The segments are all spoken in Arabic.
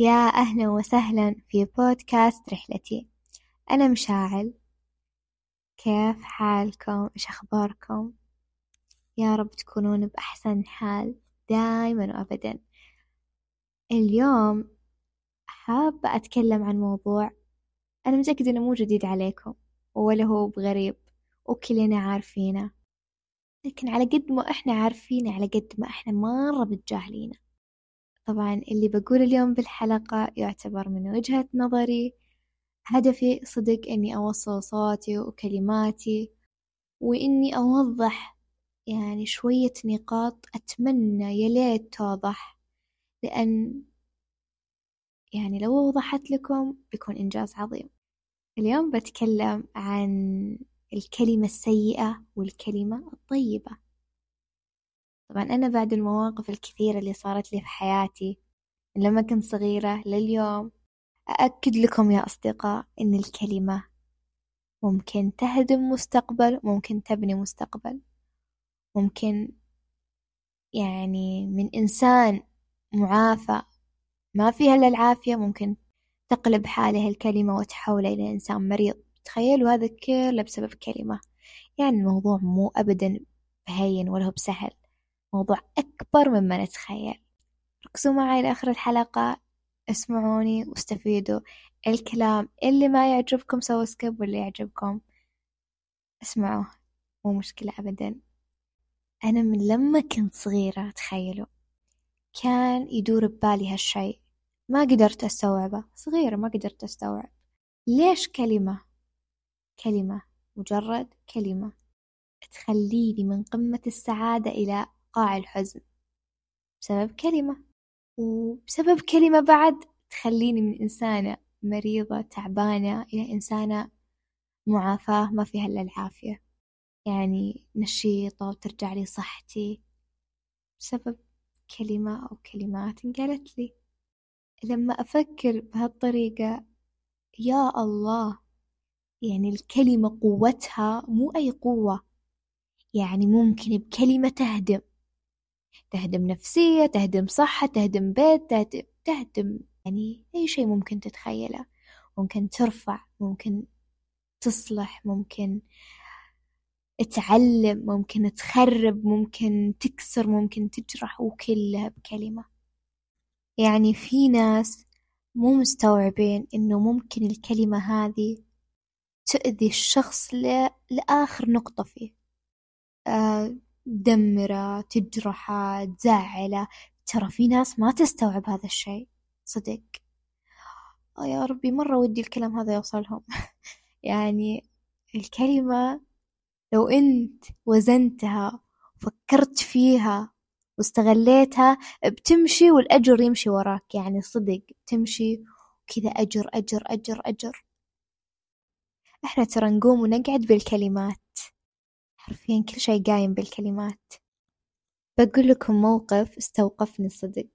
يا أهلا وسهلا في بودكاست رحلتي. أنا مشاعل. كيف حالكم؟ إيش أخباركم؟ يا رب تكونون بأحسن حال دايما وأبدا. اليوم حابة أتكلم عن موضوع أنا متأكدة إنه مو جديد عليكم ولا هو بغريب وكلنا عارفينه. لكن على قد ما إحنا عارفينه على قد ما إحنا مرة متجاهلينه. طبعا اللي بقول اليوم بالحلقة يعتبر من وجهة نظري هدفي صدق إني أوصل صوتي وكلماتي وإني أوضح يعني شوية نقاط أتمنى يليت توضح لأن يعني لو وضحت لكم بيكون إنجاز عظيم. اليوم بتكلم عن الكلمة السيئة والكلمة الطيبة. طبعا أنا بعد المواقف الكثيرة اللي صارت لي في حياتي لما كنت صغيرة لليوم أأكد لكم يا أصدقاء إن الكلمة ممكن تهدم مستقبل ممكن تبني مستقبل. ممكن يعني من إنسان معافى ما فيها إلا العافية ممكن تقلب حاله الكلمة وتحوله إلى إنسان مريض. تخيلوا هذا كله بسبب كلمة. يعني الموضوع مو أبدا بهين ولا هو بسهل. موضوع أكبر مما نتخيل. ركزوا معي لآخر الحلقة اسمعوني واستفيدوا. الكلام اللي ما يعجبكم سووا سكيب واللي يعجبكم اسمعوه مو مشكلة أبدا. أنا من لما كنت صغيرة تخيلوا كان يدور ببالي هالشي ما قدرت أستوعبه. صغيرة ما قدرت أستوعب. ليش كلمة؟ كلمة مجرد كلمة. تخليني من قمة السعادة إلى قاع الحزن بسبب كلمة وبسبب كلمة بعد تخليني من إنسانة مريضة تعبانة إلى إنسانة معافاة ما فيها إلا العافية. يعني نشيطة وترجع لي صحتي بسبب كلمة أو كلمات انقالت لي. لما أفكر بهالطريقة يا الله! يعني الكلمة قوتها مو أي قوة يعني ممكن بكلمة تهدم. تهدم نفسية تهدم صحة تهدم بيت تهدم, يعني أي شيء ممكن تتخيله. ممكن ترفع ممكن تصلح ممكن تعلم ممكن تخرب ممكن تكسر ممكن تجرح وكلها بكلمة. يعني في ناس مو مستوعبين إنه ممكن الكلمة هذه تؤذي الشخص لآخر نقطة فيه. آه، تدمره تجرحة تزعله ترى في ناس ما تستوعب هذا الشيء. صدق. آه يا ربي مرة ودي الكلام هذا يوصلهم. يعني الكلمة لو أنت وزنتها وفكرت فيها واستغليتها بتمشي والأجر يمشي وراك. يعني صدق تمشي وكذا أجر أجر أجر أجر. إحنا ترى نقوم ونقعد بالكلمات. حرفيا كل شي قايم بالكلمات. بقول لكم موقف استوقفني صدق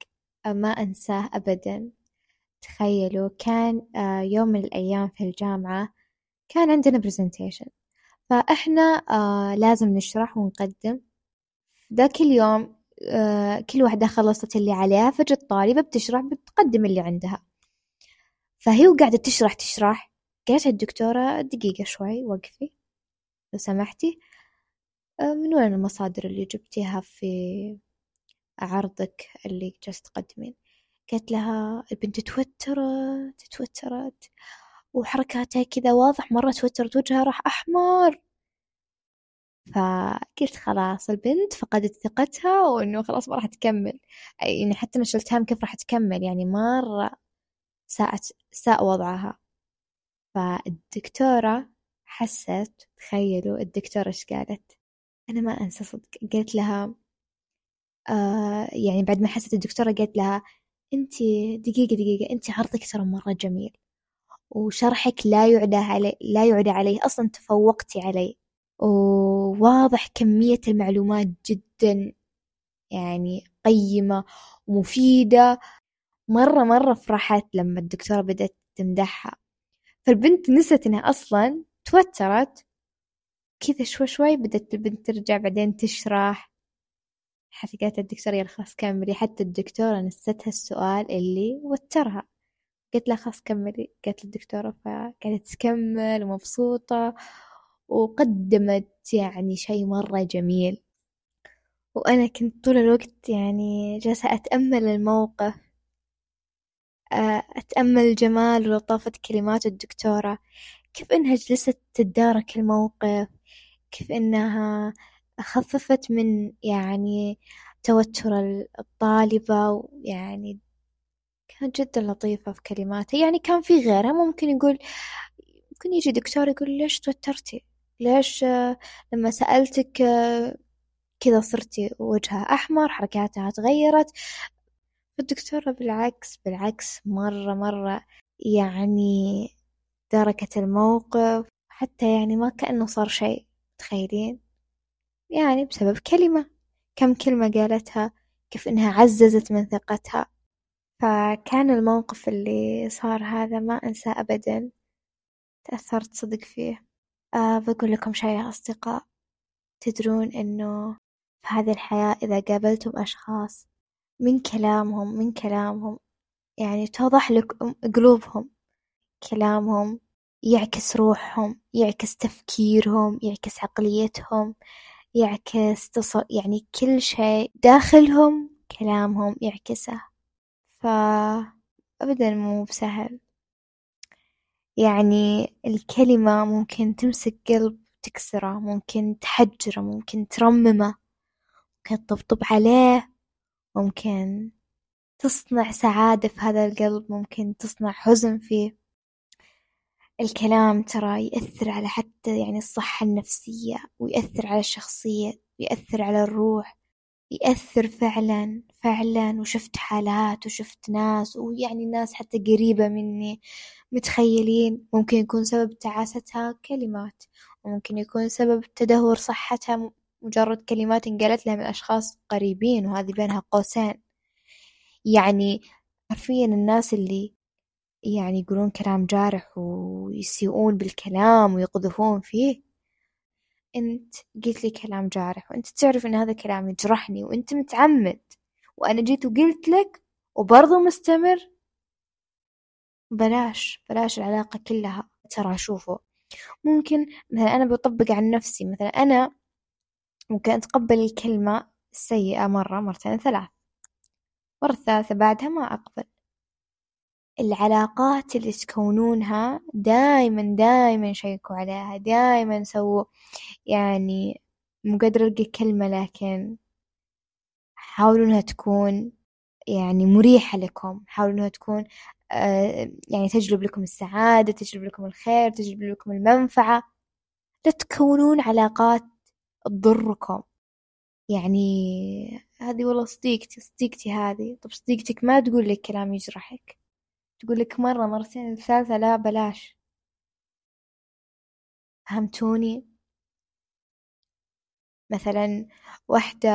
ما أنساه أبدا. تخيلوا كان آه، يوم من الأيام في الجامعة كان عندنا presentation. فإحنا آه، لازم نشرح ونقدم. ذاك اليوم آه، كل واحدة خلصت اللي عليها فجت طالبة بتشرح بتقدم اللي عندها. فهي وقاعدة تشرح تشرح. قالت الدكتورة دقيقة شوي وقفي. لو سمحتي. من وين المصادر اللي جبتيها في عرضك اللي جالسة تقدمين؟ قالت لها البنت توترت توترت وحركاتها كذا واضح مرة توترت وجهها راح أحمر. فقلت خلاص البنت فقدت ثقتها وإنه خلاص ما راح تكمل. يعني حتى أنا شلت هم كيف راح تكمل يعني مرة ساءت ساء وضعها. فالدكتورة حست تخيلوا الدكتورة إيش قالت؟ أنا ما أنسى صدق قلت لها آه يعني بعد ما حست الدكتورة قالت لها أنت دقيقة دقيقة أنت عرضك ترى مرة جميل وشرحك لا يعلى علي لا يعلى عليه أصلا تفوقتي علي وواضح كمية المعلومات جدا يعني قيمة ومفيدة. مرة مرة فرحت لما الدكتورة بدأت تمدحها. فالبنت نست إنها أصلا توترت كذا شوي شوي بدأت البنت ترجع بعدين تشرح. حتى قالت الدكتورة يلا خلاص كملي. حتى الدكتورة نستها السؤال اللي وترها. قلت لها خلاص كملي. قالت الدكتورة فقعدت تكمل ومبسوطة وقدمت يعني شي مرة جميل. وأنا كنت طول الوقت يعني جالسة أتأمل الموقف. آه، أتأمل جمال ولطافة كلمات الدكتورة. كيف إنها جلست تتدارك الموقف؟ كيف إنها خففت من يعني توتر الطالبة ويعني كانت جدا لطيفة في كلماتها. يعني كان في غيرها ممكن يقول ممكن يجي دكتور يقول ليش توترتي؟ ليش لما سألتك كذا صرتي وجهها أحمر حركاتها تغيرت؟ الدكتورة بالعكس بالعكس مرة مرة يعني دركت الموقف حتى يعني ما كأنه صار شيء. تخيلين يعني بسبب كلمة. كم كلمة قالتها كيف إنها عززت من ثقتها. فكان الموقف اللي صار هذا ما أنسى أبدا. تأثرت صدق فيه. أه بقول لكم شي يا أصدقاء. تدرون إنه في هذه الحياة إذا قابلتم أشخاص من كلامهم من كلامهم يعني توضح لك قلوبهم. كلامهم يعكس روحهم يعكس تفكيرهم يعكس عقليتهم يعكس تص... يعني كل شيء داخلهم كلامهم يعكسه. فأبدا مو بسهل. يعني الكلمة ممكن تمسك قلب تكسره ممكن تحجره ممكن ترممه ممكن تطبطب عليه ممكن تصنع سعادة في هذا القلب ممكن تصنع حزن فيه. الكلام ترى يأثر على حتى يعني الصحة النفسية ويأثر على الشخصية ويأثر على الروح يأثر فعلا فعلا. وشفت حالات وشفت ناس ويعني ناس حتى قريبة مني متخيلين. ممكن يكون سبب تعاستها كلمات وممكن يكون سبب تدهور صحتها مجرد كلمات انقالت لها من أشخاص قريبين وهذه بينها قوسين. يعني حرفيا الناس اللي يعني يقولون كلام جارح ويسيئون بالكلام ويقذفون فيه. أنت قلت لي كلام جارح وأنت تعرف أن هذا كلام يجرحني وأنت متعمد. وأنا جيت وقلت لك وبرضه مستمر. بلاش بلاش العلاقة كلها. ترى شوفوا ممكن مثلا أنا بطبق عن نفسي مثلا أنا ممكن أتقبل الكلمة السيئة مرة مرتين ثلاث. مرة الثالثة بعدها ما أقبل. العلاقات اللي تكونونها دايما دايما شيكوا عليها دايما سووا. يعني مو قادرة ألقى كلمة لكن حاولوا إنها تكون يعني مريحة لكم. حاولوا إنها تكون آه يعني تجلب لكم السعادة تجلب لكم الخير تجلب لكم المنفعة. لا تكونون علاقات تضركم. يعني هذه والله صديقتي صديقتي هذه. طب صديقتك ما تقول لك كلام يجرحك. تقول لك مرة مرتين الثالثة لا بلاش. فهمتوني؟ مثلا واحدة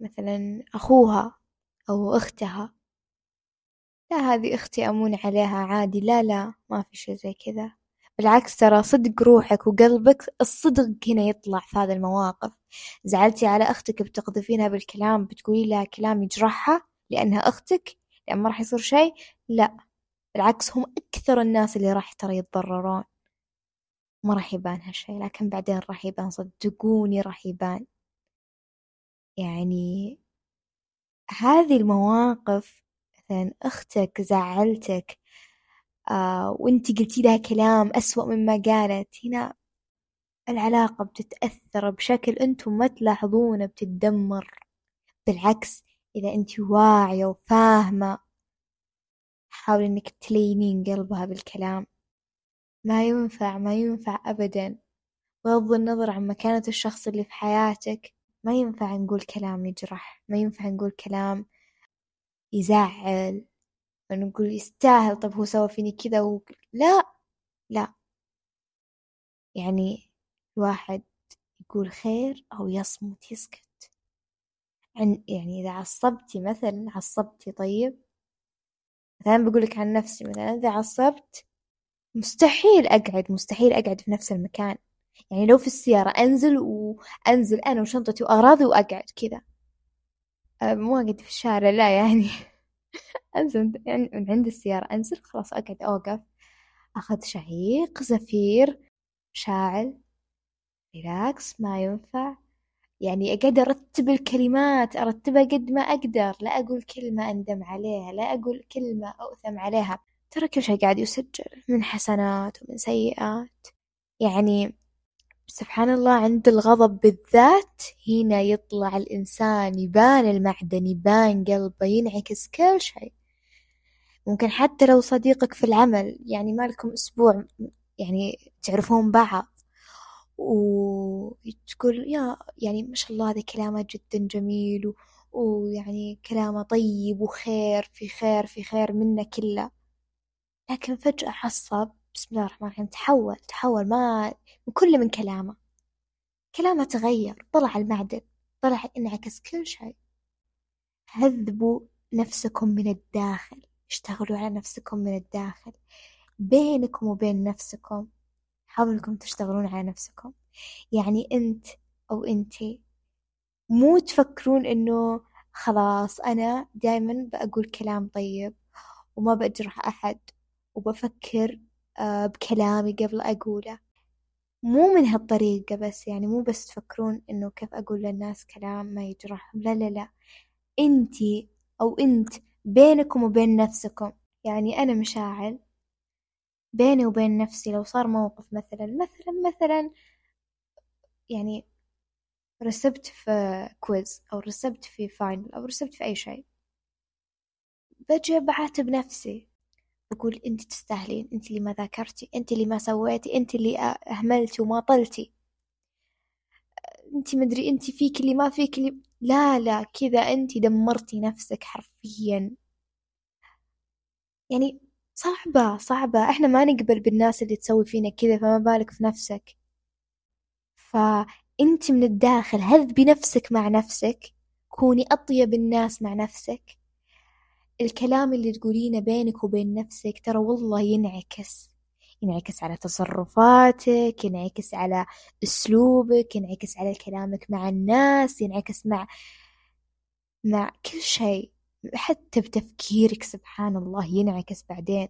مثلا أخوها أو أختها. لا هذه أختي أمون عليها عادي. لا لا ما في شي زي كذا. بالعكس ترى صدق روحك وقلبك الصدق هنا يطلع في هذه المواقف. زعلتي على أختك بتقذفينها بالكلام بتقولي لها كلام يجرحها لأنها أختك؟ لأن ما راح يصير شيء؟ لا بالعكس هم أكثر الناس اللي راح ترى يتضررون. ما راح يبان هالشي لكن بعدين راح يبان صدقوني راح يبان. يعني هذه المواقف مثلا أختك زعلتك آه وانتي قلتي لها كلام أسوأ مما قالت هنا العلاقة بتتأثر بشكل أنتم ما تلاحظونه بتتدمر. بالعكس إذا انتي واعية وفاهمة حاولي إنك تلينين قلبها بالكلام. ما ينفع ما ينفع أبدا. بغض النظر عن مكانة الشخص اللي في حياتك ما ينفع نقول كلام يجرح ما ينفع نقول كلام يزعل نقول يستاهل طب هو سوى فيني كذا و... لا لا. يعني الواحد يقول خير أو يصمت يسكت. عن يعني إذا عصبتي مثلا عصبتي طيب مثلا بقولك عن نفسي مثلا إذا عصبت مستحيل أقعد مستحيل أقعد في نفس المكان. يعني لو في السيارة أنزل وأنزل أنا وشنطتي وأغراضي وأقعد كذا. مو أقعد في الشارع لا يعني. أنزل من عند السيارة أنزل خلاص أقعد أوقف. أخذ شهيق زفير شاعل ريلاكس ما ينفع. يعني أقعد أرتب الكلمات أرتبها قد ما أقدر لا أقول كلمة أندم عليها لا أقول كلمة أؤثم عليها. ترى كل شي قاعد يسجل من حسنات ومن سيئات. يعني سبحان الله عند الغضب بالذات هنا يطلع الإنسان يبان المعدن يبان قلبه ينعكس كل شيء. ممكن حتى لو صديقك في العمل يعني ما لكم أسبوع يعني تعرفون بعض. وتقول يا يعني ما شاء الله هذا كلامه جدا جميل و... ويعني كلامه طيب وخير في خير في خير منه كله. لكن فجأة حصب بسم الله الرحمن الرحيم تحول تحول ما كل من كلامه. كلامه تغير طلع المعدن طلع انعكس كل شيء. هذبوا نفسكم من الداخل اشتغلوا على نفسكم من الداخل. بينكم وبين نفسكم حاولوا انكم تشتغلون على نفسكم. يعني أنت أو انتي مو تفكرون إنه خلاص أنا دايما بقول كلام طيب وما بجرح أحد وبفكر آه، بكلامي قبل أقوله. مو من هالطريقة بس يعني مو بس تفكرون إنه كيف أقول للناس كلام ما يجرحهم. لا لا لا. انتي أو أنت بينكم وبين نفسكم. يعني أنا مشاعل بيني وبين نفسي لو صار موقف مثلا مثلا مثلا يعني رسبت في quiz أو رسبت في final أو رسبت في أي شيء. بجي بعاتب نفسي بقول أنت تستاهلين أنت اللي ما ذاكرتي أنت اللي ما سويتي أنت اللي أهملتي وماطلتي. أنت مدري أنت فيك اللي ما فيك اللي لا لا كذا أنت دمرتي نفسك حرفيا. يعني صعبة صعبة. إحنا ما نقبل بالناس اللي تسوي فينا كذا فما بالك في نفسك. فأنت من الداخل هذبي نفسك مع نفسك؟ كوني أطيب الناس مع نفسك. الكلام اللي تقولينه بينك وبين نفسك ترى والله ينعكس. ينعكس على تصرفاتك ينعكس على أسلوبك ينعكس على كلامك مع الناس ينعكس مع مع كل شيء. حتى بتفكيرك سبحان الله ينعكس بعدين.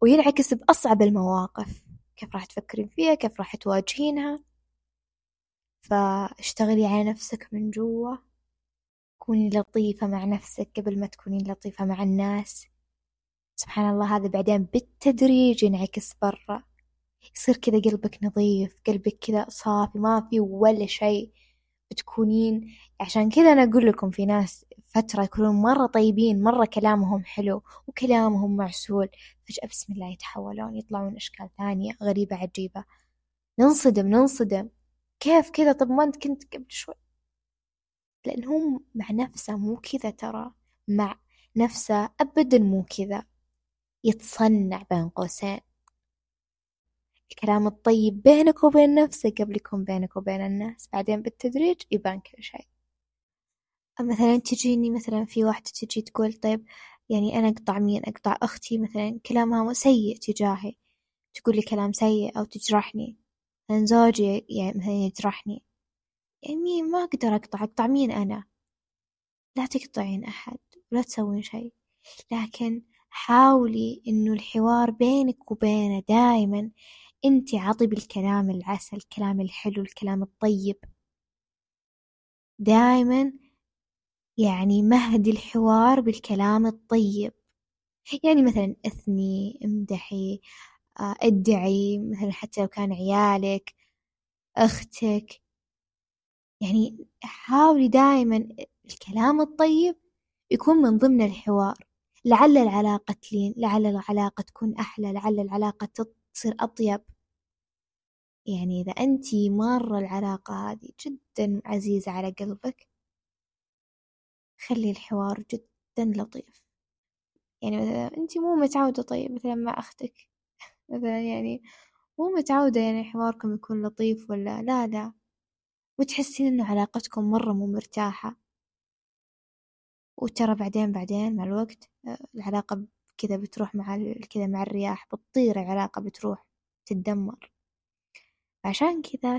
وينعكس بأصعب المواقف. كيف راح تفكرين فيها كيف راح تواجهينها. فاشتغلي على نفسك من جوا. كوني لطيفة مع نفسك قبل ما تكونين لطيفة مع الناس. سبحان الله هذا بعدين بالتدريج ينعكس برا. يصير كذا قلبك نظيف قلبك كذا صافي ما في ولا شيء. بتكونين عشان كذا أنا أقول لكم في ناس فترة يكونون مرة طيبين مرة كلامهم حلو وكلامهم معسول فجأة بسم الله يتحولون يطلعون أشكال ثانية غريبة عجيبة. ننصدم ننصدم. كيف كذا؟ طب ما أنت كنت قبل شوي. لأنهم مع نفسه مو كذا ترى مع نفسه أبدا مو كذا. يتصنع بين قوسين. الكلام الطيب بينك وبين نفسك قبل يكون بينك وبين الناس. بعدين بالتدريج يبان كل شيء. مثلا تجيني مثلا في واحدة تجي تقول طيب يعني أنا أقطع مين؟ أقطع أختي مثلا. كلامها سيء تجاهي. تقول لي كلام سيء أو تجرحني. مثلا زوجي يعني مثلا يجرحني. يعني مين ما أقدر أقطع. أقطع مين أنا؟ لا تقطعين أحد. ولا تسوين شيء. لكن حاولي إنه الحوار بينك وبينه دائما أنت عطي بالكلام العسل الكلام الحلو الكلام الطيب. دائما يعني مهدي الحوار بالكلام الطيب. يعني مثلا اثني امدحي آه، ادعي مثلا حتى لو كان عيالك أختك. يعني حاولي دائما الكلام الطيب يكون من ضمن الحوار. لعل العلاقة تلين لعل العلاقة تكون أحلى لعل العلاقة تصير أطيب. يعني إذا أنتي مرة العلاقة هذه جدا عزيزة على قلبك خلي الحوار جدا لطيف. يعني مثلا أنتي مو متعودة طيب مثلا مع أختك. مثلا يعني مو متعودة يعني حواركم يكون لطيف ولا لا لا. وتحسين إنه علاقتكم مرة مو مرتاحة. وترى بعدين بعدين مع الوقت آه، العلاقة كذا بتروح مع كذا مع الرياح بتطير العلاقة بتروح تتدمر. عشان كذا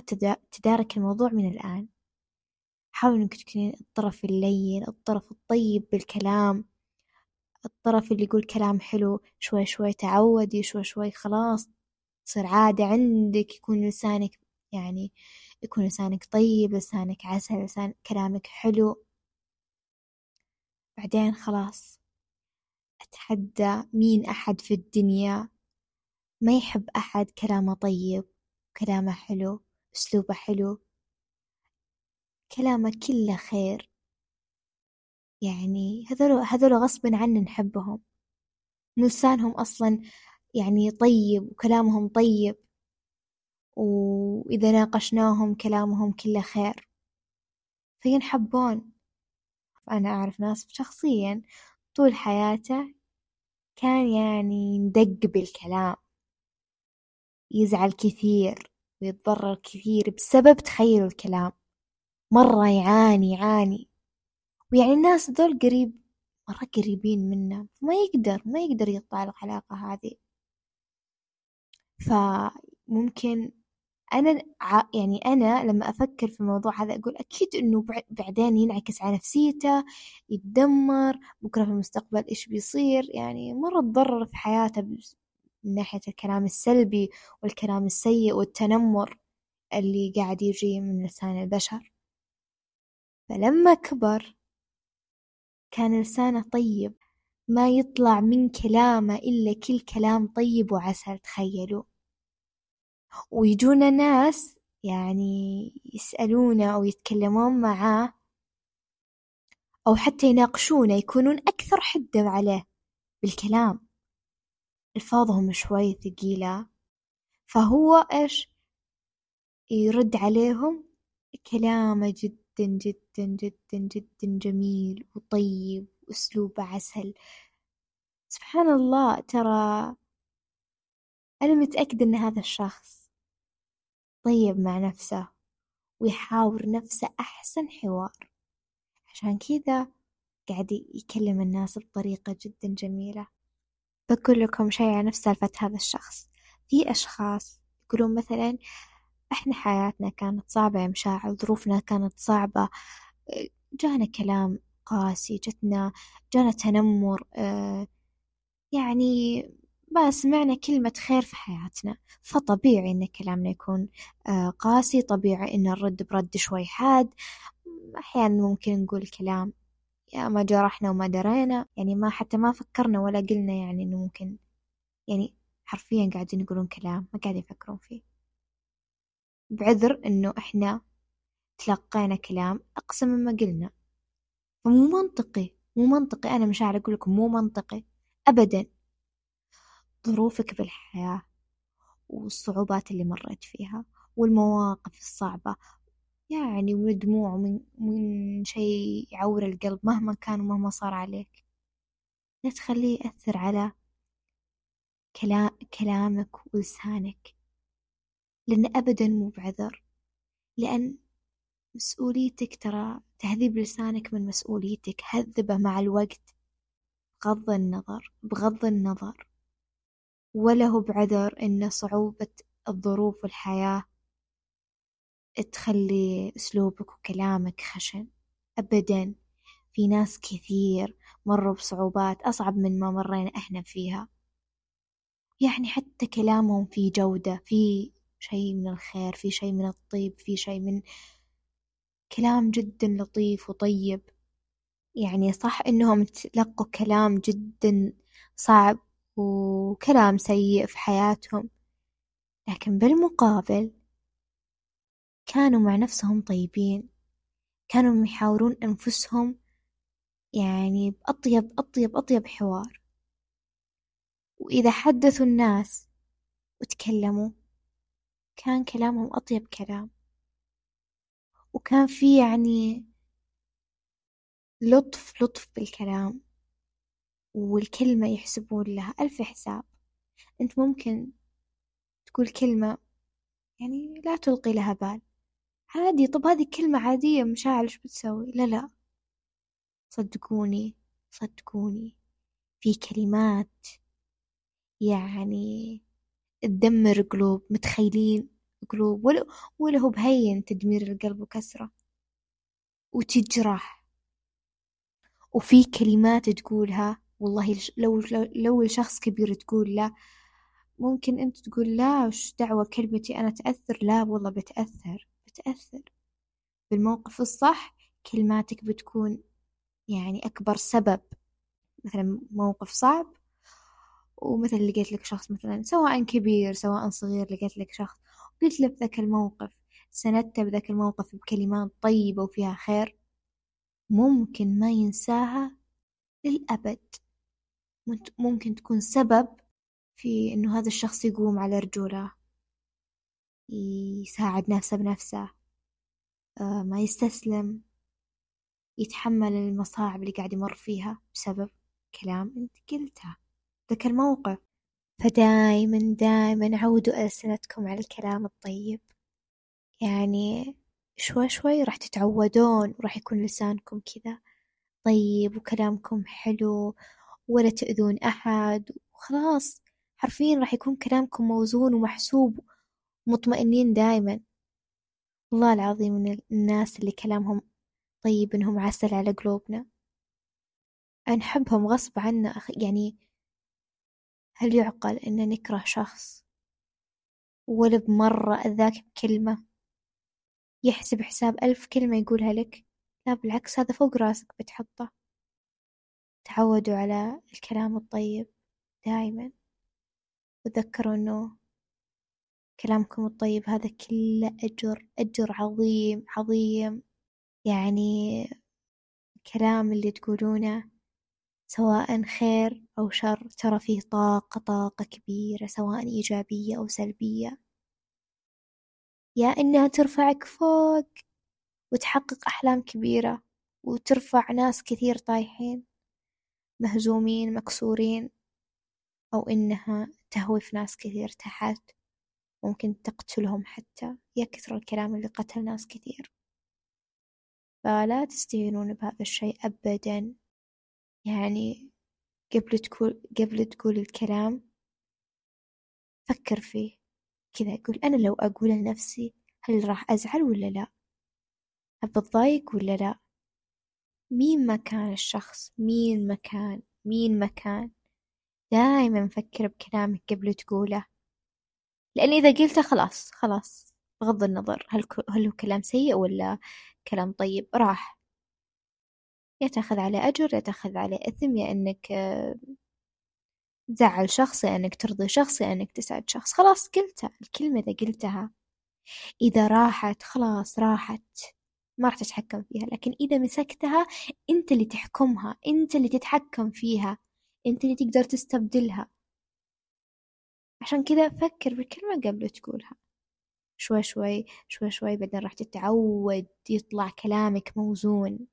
تدارك الموضوع من الآن. حاول إنك تكونين الطرف اللين الطرف الطيب بالكلام الطرف اللي يقول كلام حلو شوي شوي تعودي شوي شوي خلاص تصير عادة عندك يكون لسانك يعني يكون لسانك طيب لسانك عسل لسان كلامك حلو. بعدين خلاص أتحدى مين أحد في الدنيا؟ ما يحب أحد كلامه طيب. كلامه حلو أسلوبه حلو كلامه كله خير. يعني هذول هذول غصبٍ عنّا نحبهم، لسانهم أصلًا يعني طيب وكلامهم طيب، وإذا ناقشناهم كلامهم كله خير، فينحبون، أنا أعرف ناس شخصيًا طول حياته كان يعني يندق بالكلام، يزعل كثير ويتضرر كثير بسبب تخيلوا الكلام، مرة يعاني يعاني. ويعني الناس ذول قريب مرة قريبين منه. ما يقدر ما يقدر يقطع العلاقة هذي فممكن أنا يعني أنا لما أفكر في الموضوع هذا أقول أكيد إنه بعدين ينعكس على نفسيته يتدمر بكرة في المستقبل إيش بيصير؟ يعني مرة تضرر في حياته من ناحية الكلام السلبي والكلام السيء والتنمر اللي قاعد يجي من لسان البشر. فلما كبر كان لسانه طيب ما يطلع من كلامه إلا كل كلام طيب وعسل تخيلوا. ويجونا ناس يعني يسألونه أو يتكلمون معاه أو حتى يناقشونه يكونون أكثر حدة عليه بالكلام. ألفاظهم شوي ثقيلة. فهو إيش؟ يرد عليهم كلامه جد جدًا جدًا جدًا جدًا جميل وطيب وأسلوبه عسل، سبحان الله ترى أنا متأكدة إن هذا الشخص طيب مع نفسه ويحاور نفسه أحسن حوار، عشان كذا قاعد يكلم الناس بطريقة جدًا جميلة، بقول لكم شي عن نفس سالفة هذا الشخص، في أشخاص يقولون مثلًا إحنا حياتنا كانت صعبة يا مشاعر ظروفنا كانت صعبة. جانا كلام قاسي جتنا جانا تنمر. يعني ما سمعنا كلمة خير في حياتنا. فطبيعي إن كلامنا يكون قاسي طبيعي إن نرد برد شوي حاد. أحيانا ممكن نقول كلام يا ما جرحنا وما درينا يعني ما حتى ما فكرنا ولا قلنا يعني إنه ممكن يعني حرفيا قاعدين يقولون كلام ما قاعدين يفكرون فيه. بعذر إنه إحنا تلقينا كلام أقسى مما قلنا. فمو منطقي مو منطقي أنا مشاعر أقول لكم مو منطقي أبدا. ظروفك بالحياة والصعوبات اللي مريت فيها والمواقف الصعبة يعني من دموع من من شيء يعور القلب مهما كان ومهما صار عليك. لا تخليه يأثر على كلام كلامك ولسانك لأن أبدا مو بعذر. لأن مسؤوليتك ترى تهذيب لسانك من مسؤوليتك. هذبه مع الوقت بغض النظر بغض النظر. ولا هو بعذر إن صعوبة الظروف والحياة تخلي أسلوبك وكلامك خشن. أبدا في ناس كثير مروا بصعوبات أصعب من ما مرينا إحنا فيها. يعني حتى كلامهم في جودة في شي من الخير في شي من الطيب في شي من كلام جدا لطيف وطيب. يعني صح إنهم تلقوا كلام جدا صعب وكلام سيء في حياتهم لكن بالمقابل كانوا مع نفسهم طيبين. كانوا يحاورون أنفسهم يعني بأطيب أطيب أطيب حوار. وإذا حدثوا الناس وتكلموا كان كلامهم أطيب كلام. وكان في يعني لطف لطف بالكلام والكلمة يحسبون لها ألف حساب. أنت ممكن تقول كلمة يعني لا تلقي لها بال. عادي طب هذه كلمة عادية مشاعر إيش بتسوي؟ لا لا. صدقوني صدقوني. في كلمات يعني تدمر قلوب متخيلين؟ قلوب ولا, ولا هو بهين تدمير القلب وكسرة. وتجرح. وفي كلمات تقولها والله لو لو, لو الشخص كبير تقول له ممكن أنت تقول لا وش دعوة كلمتي؟ أنا تأثر؟ لا والله بتأثر. بتأثر بالموقف الصح كلماتك بتكون يعني أكبر سبب. مثلا موقف صعب ومثلا لقيت لك شخص مثلا سواء كبير سواء صغير لقيت لك شخص قلت له بذاك الموقف سندته بذاك الموقف بكلمات طيبة وفيها خير ممكن ما ينساها للأبد. ممكن تكون سبب في إنه هذا الشخص يقوم على رجولة. يساعد نفسه بنفسه آه، ما يستسلم يتحمل المصاعب اللي قاعد يمر فيها بسبب كلام أنت قلته. ذاك الموقف فدايما دايما عودوا ألسنتكم على الكلام الطيب. يعني شوي شوي راح تتعودون وراح يكون لسانكم كذا طيب وكلامكم حلو ولا تؤذون أحد. وخلاص حرفيا راح يكون كلامكم موزون ومحسوب ومطمئنين دايما. والله العظيم من الناس اللي كلامهم طيب إنهم عسل على قلوبنا. نحبهم غصب عنا يعني هل يعقل إن نكره شخص ولا بمرة أذاك بكلمة يحسب حساب ألف كلمة يقولها لك؟ لا بالعكس هذا فوق راسك بتحطه. تعودوا على الكلام الطيب دائما وتذكروا إنه كلامكم الطيب هذا كله أجر أجر عظيم عظيم. يعني الكلام اللي تقولونه سواء خير أو شر ترى فيه طاقة طاقة كبيرة سواء إيجابية أو سلبية. يا إنها ترفعك فوق وتحقق أحلام كبيرة وترفع ناس كثير طايحين مهزومين مكسورين أو إنها تهوي في ناس كثير تحت. ممكن تقتلهم حتى يا كثر الكلام اللي قتل ناس كثير. فلا تستهينون بهذا الشيء أبدا. يعني قبل تقول قبل تقول الكلام فكر فيه كذا أقول أنا لو أقول لنفسي هل راح أزعل ولا لا؟ بتضايق ولا لا؟ مين ما كان الشخص؟ مين مكان؟ مين مكان؟ دائما فكر بكلامك قبل تقوله. لأن إذا قلته خلاص خلاص بغض النظر هل هل هو كلام سيء ولا كلام طيب راح. يا تأخذ عليه أجر يا تأخذ عليه إثم يا إنك تزعل شخص يا إنك ترضي شخص يا إنك تسعد شخص. خلاص قلتها الكلمة إذا قلتها. إذا راحت خلاص راحت. ما راح تتحكم فيها. لكن إذا مسكتها أنت اللي تحكمها أنت اللي تتحكم فيها أنت اللي تقدر تستبدلها. عشان كذا فكر بالكلمة قبل تقولها. شوي شوي شوي شوي بعدين راح تتعود يطلع كلامك موزون.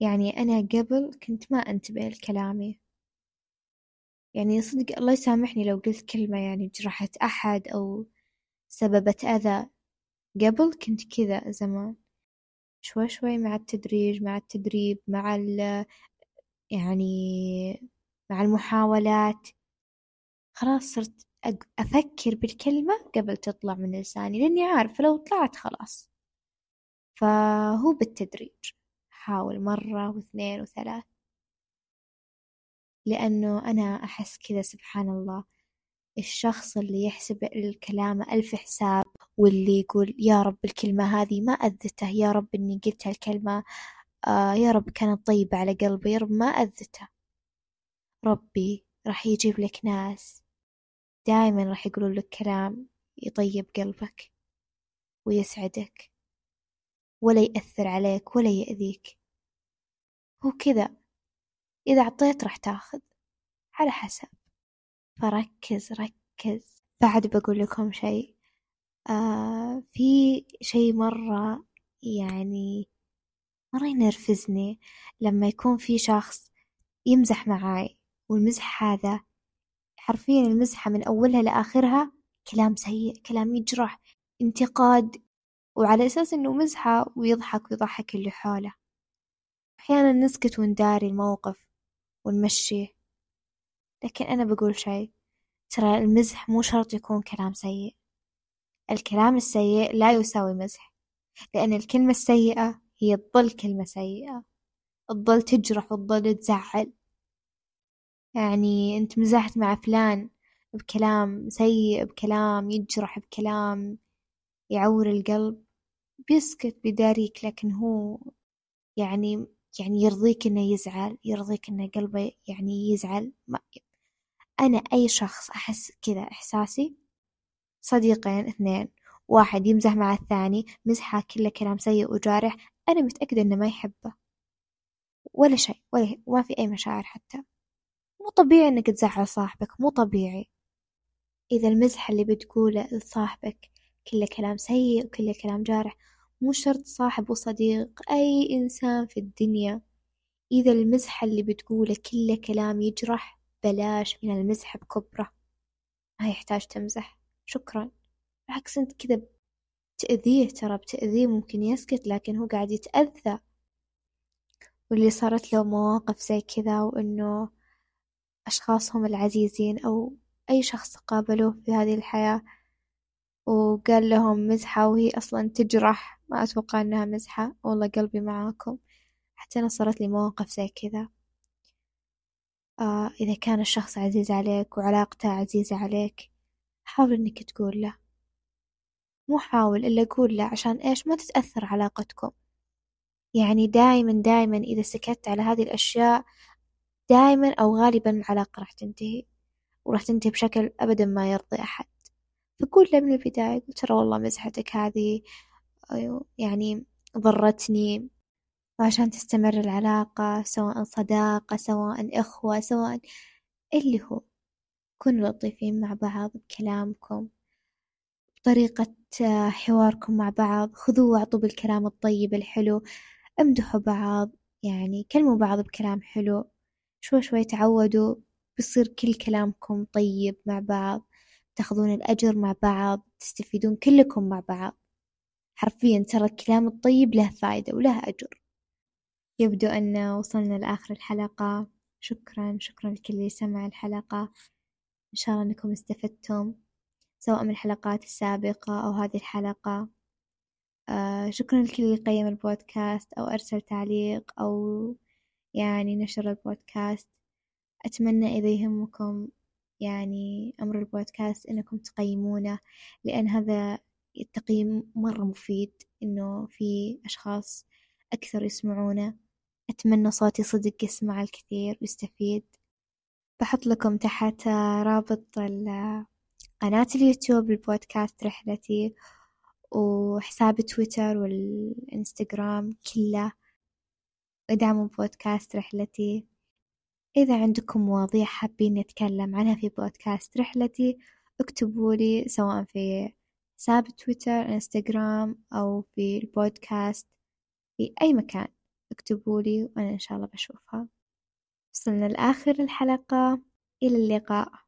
يعني أنا قبل كنت ما أنتبه لكلامي. يعني صدق الله يسامحني لو قلت كلمة يعني جرحت أحد أو سببت أذى. قبل كنت كذا زمان. شوي شوي مع التدريج مع التدريب مع ال يعني مع المحاولات. خلاص صرت أفكر بالكلمة قبل تطلع من لساني لأني عارفة لو طلعت خلاص. فهو بالتدريج حاول مرة واثنين وثلاث. لأنه أنا أحس كذا سبحان الله. الشخص اللي يحسب الكلام ألف حساب واللي يقول يا رب الكلمة هذه ما أذته يا رب إني قلت هالكلمة آه يا رب كانت طيبة على قلبي يا رب ما أذته. ربي راح يجيب لك ناس. دايما راح يقولوا لك كلام يطيب قلبك ويسعدك ولا يأثر عليك ولا يأذيك. هو كذا. إذا عطيت راح تاخذ. على حسب. فركز ركز. بعد بقول لكم شيء. آه في شيء مرة يعني مرة ينرفزني لما يكون في شخص يمزح معاي والمزح هذا حرفيا المزحة من أولها لآخرها كلام سيء كلام يجرح انتقاد وعلى أساس إنه مزحة ويضحك ويضحك اللي حوله. أحيانا نسكت ونداري الموقف ونمشيه لكن أنا بقول شي ترى المزح مو شرط يكون كلام سيء. الكلام السيء لا يساوي مزح لأن الكلمة السيئة هي تظل كلمة سيئة. تظل تجرح وتظل تزعل. يعني أنت مزحت مع فلان بكلام سيء بكلام يجرح بكلام يعور القلب. بيسكت بيداريك لكن هو يعني يعني يرضيك إنه يزعل يرضيك إنه قلبه يعني يزعل. ما أنا أي شخص أحس كذا إحساسي صديقين اثنين واحد يمزح مع الثاني مزحة كله كلام سيء وجارح أنا متأكدة إنه ما يحبه. ولا شيء ولا ما في أي مشاعر حتى. مو طبيعي إنك تزعل صاحبك مو طبيعي. إذا المزح اللي بتقوله لصاحبك كله كلام سيء وكله كلام جارح مو شرط صاحب وصديق أي إنسان في الدنيا. إذا المزح اللي بتقوله كله كلام يجرح بلاش من المزح بكبرة. ما يحتاج تمزح. شكرا. بالعكس أنت كذا بتأذيه ترى بتأذيه ممكن يسكت لكن هو قاعد يتأذى. واللي صارت له مواقف زي كذا وإنه أشخاصهم العزيزين أو أي شخص قابلوه في هذه الحياة وقال لهم مزحة وهي أصلا تجرح. ما أتوقع إنها مزحة. والله قلبي معاكم. حتى أنا صارت لي مواقف زي كذا. آه إذا كان الشخص عزيز عليك وعلاقته عزيزة عليك حاول إنك تقول له. مو حاول إلا قول له عشان إيش؟ ما تتأثر علاقتكم. يعني دايما دايما إذا سكت على هذه الأشياء دايما أو غالبا العلاقة راح تنتهي وراح تنتهي بشكل أبدا ما يرضي أحد. فقول له من البداية قل ترى والله مزحتك هذه أيوه، يعني ضرتني. وعشان تستمر العلاقة سواء صداقة سواء إخوة سواء اللي هو كونوا لطيفين مع بعض بكلامكم بطريقة حواركم مع بعض خذوا واعطوا بالكلام الطيب الحلو امدحوا بعض يعني كلموا بعض بكلام حلو. شوي شوي تعودوا بيصير كل كلامكم طيب مع بعض تاخذون الأجر مع بعض تستفيدون كلكم مع بعض. حرفيا ترى الكلام الطيب له فايدة وله أجر. يبدو أن وصلنا لآخر الحلقة. شكرا شكرا لكل اللي سمع الحلقة. إن شاء الله أنكم استفدتم سواء من الحلقات السابقة أو هذه الحلقة. آه شكرا لكل اللي قيم البودكاست أو أرسل تعليق أو يعني نشر البودكاست. أتمنى إذا يهمكم يعني أمر البودكاست إنكم تقيمونه لأن هذا التقييم مرة مفيد إنه في أشخاص أكثر يسمعونه. أتمنى صوتي صدق يسمع الكثير ويستفيد. بحط لكم تحت رابط قناة اليوتيوب البودكاست رحلتي وحساب تويتر والإنستغرام كله. ادعموا بودكاست رحلتي. إذا عندكم مواضيع حابين نتكلم عنها في بودكاست رحلتي اكتبوا لي سواء في حساب تويتر إنستغرام أو في البودكاست في أي مكان. اكتبوا لي وأنا إن شاء الله بشوفها. وصلنا لآخر الحلقة. إلى اللقاء.